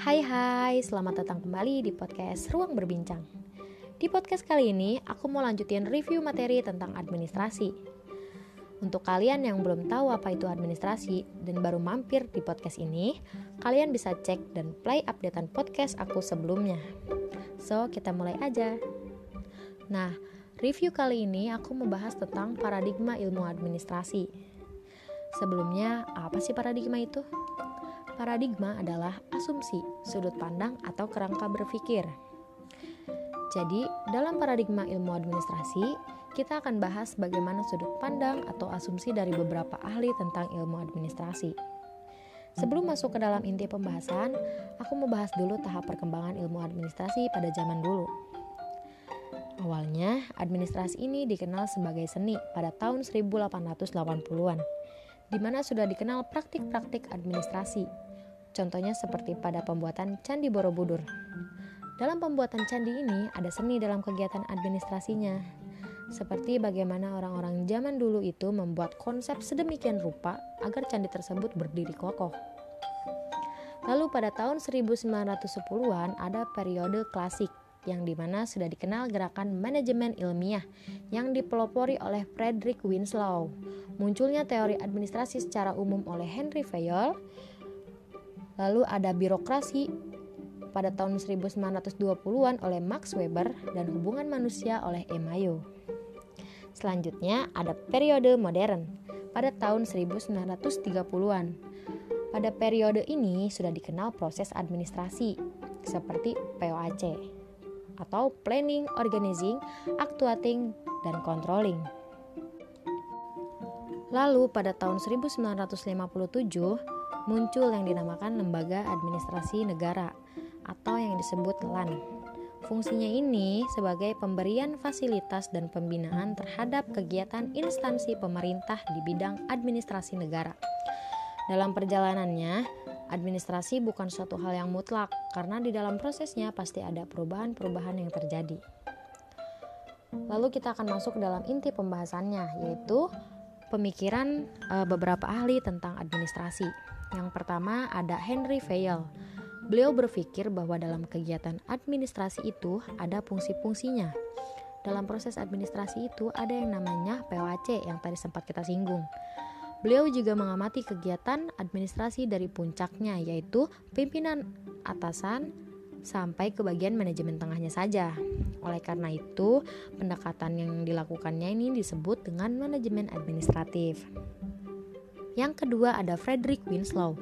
Hai hai, selamat datang kembali di podcast Ruang Berbincang. Di podcast kali ini, aku mau lanjutin review materi tentang administrasi. Untuk kalian yang belum tahu apa itu administrasi dan baru mampir di podcast ini Kalian bisa cek dan play updatean podcast aku sebelumnya. So, kita mulai aja. Nah, review kali ini aku membahas tentang paradigma ilmu administrasi. Sebelumnya, apa sih paradigma itu? Paradigma adalah asumsi, sudut pandang, atau kerangka berpikir. Jadi, dalam paradigma ilmu administrasi, kita akan bahas bagaimana sudut pandang atau asumsi dari beberapa ahli tentang ilmu administrasi. Sebelum masuk ke dalam inti pembahasan, aku mau bahas dulu tahap perkembangan ilmu administrasi pada zaman dulu. Awalnya, administrasi ini dikenal sebagai seni pada tahun 1880-an, di mana sudah dikenal praktik-praktik administrasi, Contohnya seperti pada pembuatan Candi Borobudur. Dalam pembuatan candi ini ada seni dalam kegiatan administrasinya. Seperti bagaimana orang-orang zaman dulu itu membuat konsep sedemikian rupa agar candi tersebut berdiri kokoh. Lalu pada tahun 1910-an ada periode klasik yang di mana sudah dikenal gerakan manajemen ilmiah yang dipelopori oleh Frederick Winslow. Munculnya teori administrasi secara umum oleh Henry Fayol, Lalu ada birokrasi pada tahun 1920-an oleh Max Weber dan hubungan manusia oleh E. Selanjutnya ada periode modern pada tahun 1930-an. Pada periode ini sudah dikenal proses administrasi seperti POAC atau Planning, Organizing, Actuating, dan Controlling. Lalu pada tahun 1957 muncul yang dinamakan Lembaga Administrasi Negara atau yang disebut LAN. Fungsinya ini sebagai pemberian fasilitas dan pembinaan terhadap kegiatan instansi pemerintah di bidang administrasi negara. Dalam perjalanannya, administrasi bukan suatu hal yang mutlak karena di dalam prosesnya pasti ada perubahan-perubahan yang terjadi. Lalu kita akan masuk ke dalam inti pembahasannya yaitu pemikiran e, beberapa ahli tentang administrasi. Yang pertama ada Henry Fayol. Beliau berpikir bahwa dalam kegiatan administrasi itu ada fungsi-fungsinya. Dalam proses administrasi itu ada yang namanya POAC yang tadi sempat kita singgung. Beliau juga mengamati kegiatan administrasi dari puncaknya yaitu pimpinan atasan sampai ke bagian manajemen tengahnya saja. Oleh karena itu, pendekatan yang dilakukannya ini disebut dengan manajemen administratif. Yang kedua ada Frederick Winslow.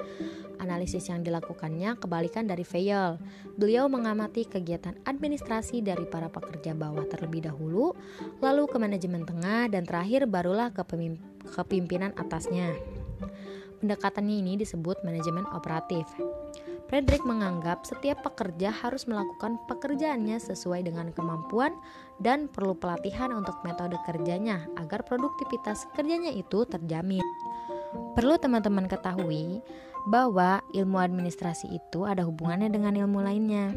Analisis yang dilakukannya kebalikan dari Fayol. Beliau mengamati kegiatan administrasi dari para pekerja bawah terlebih dahulu, lalu ke manajemen tengah, dan terakhir barulah ke kepimpinan atasnya. Pendekatannya ini disebut manajemen operatif. Frederick menganggap setiap pekerja harus melakukan pekerjaannya sesuai dengan kemampuan dan perlu pelatihan untuk metode kerjanya agar produktivitas kerjanya itu terjamin. Perlu teman-teman ketahui bahwa ilmu administrasi itu ada hubungannya dengan ilmu lainnya.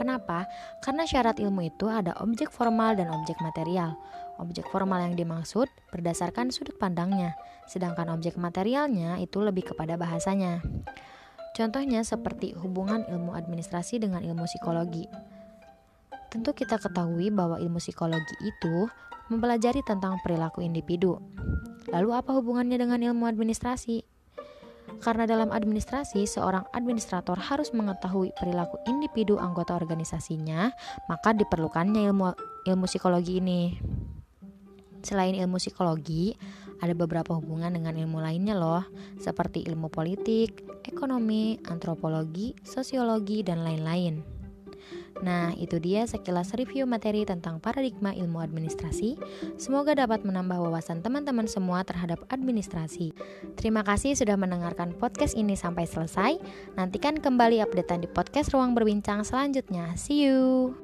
Kenapa? Karena syarat ilmu itu ada objek formal dan objek material. Objek formal yang dimaksud berdasarkan sudut pandangnya, sedangkan objek materialnya itu lebih kepada bahasanya. Contohnya seperti hubungan ilmu administrasi dengan ilmu psikologi. Tentu kita ketahui bahwa ilmu psikologi itu mempelajari tentang perilaku individu. Lalu apa hubungannya dengan ilmu administrasi? Karena dalam administrasi, seorang administrator harus mengetahui perilaku individu anggota organisasinya, maka diperlukannya ilmu ilmu psikologi ini. Selain ilmu psikologi, ada beberapa hubungan dengan ilmu lainnya loh, seperti ilmu politik, ekonomi, antropologi, sosiologi, dan lain-lain. Nah, itu dia sekilas review materi tentang paradigma ilmu administrasi. Semoga dapat menambah wawasan teman-teman semua terhadap administrasi. Terima kasih sudah mendengarkan podcast ini sampai selesai. Nantikan kembali updatean di podcast Ruang Berbincang selanjutnya. See you.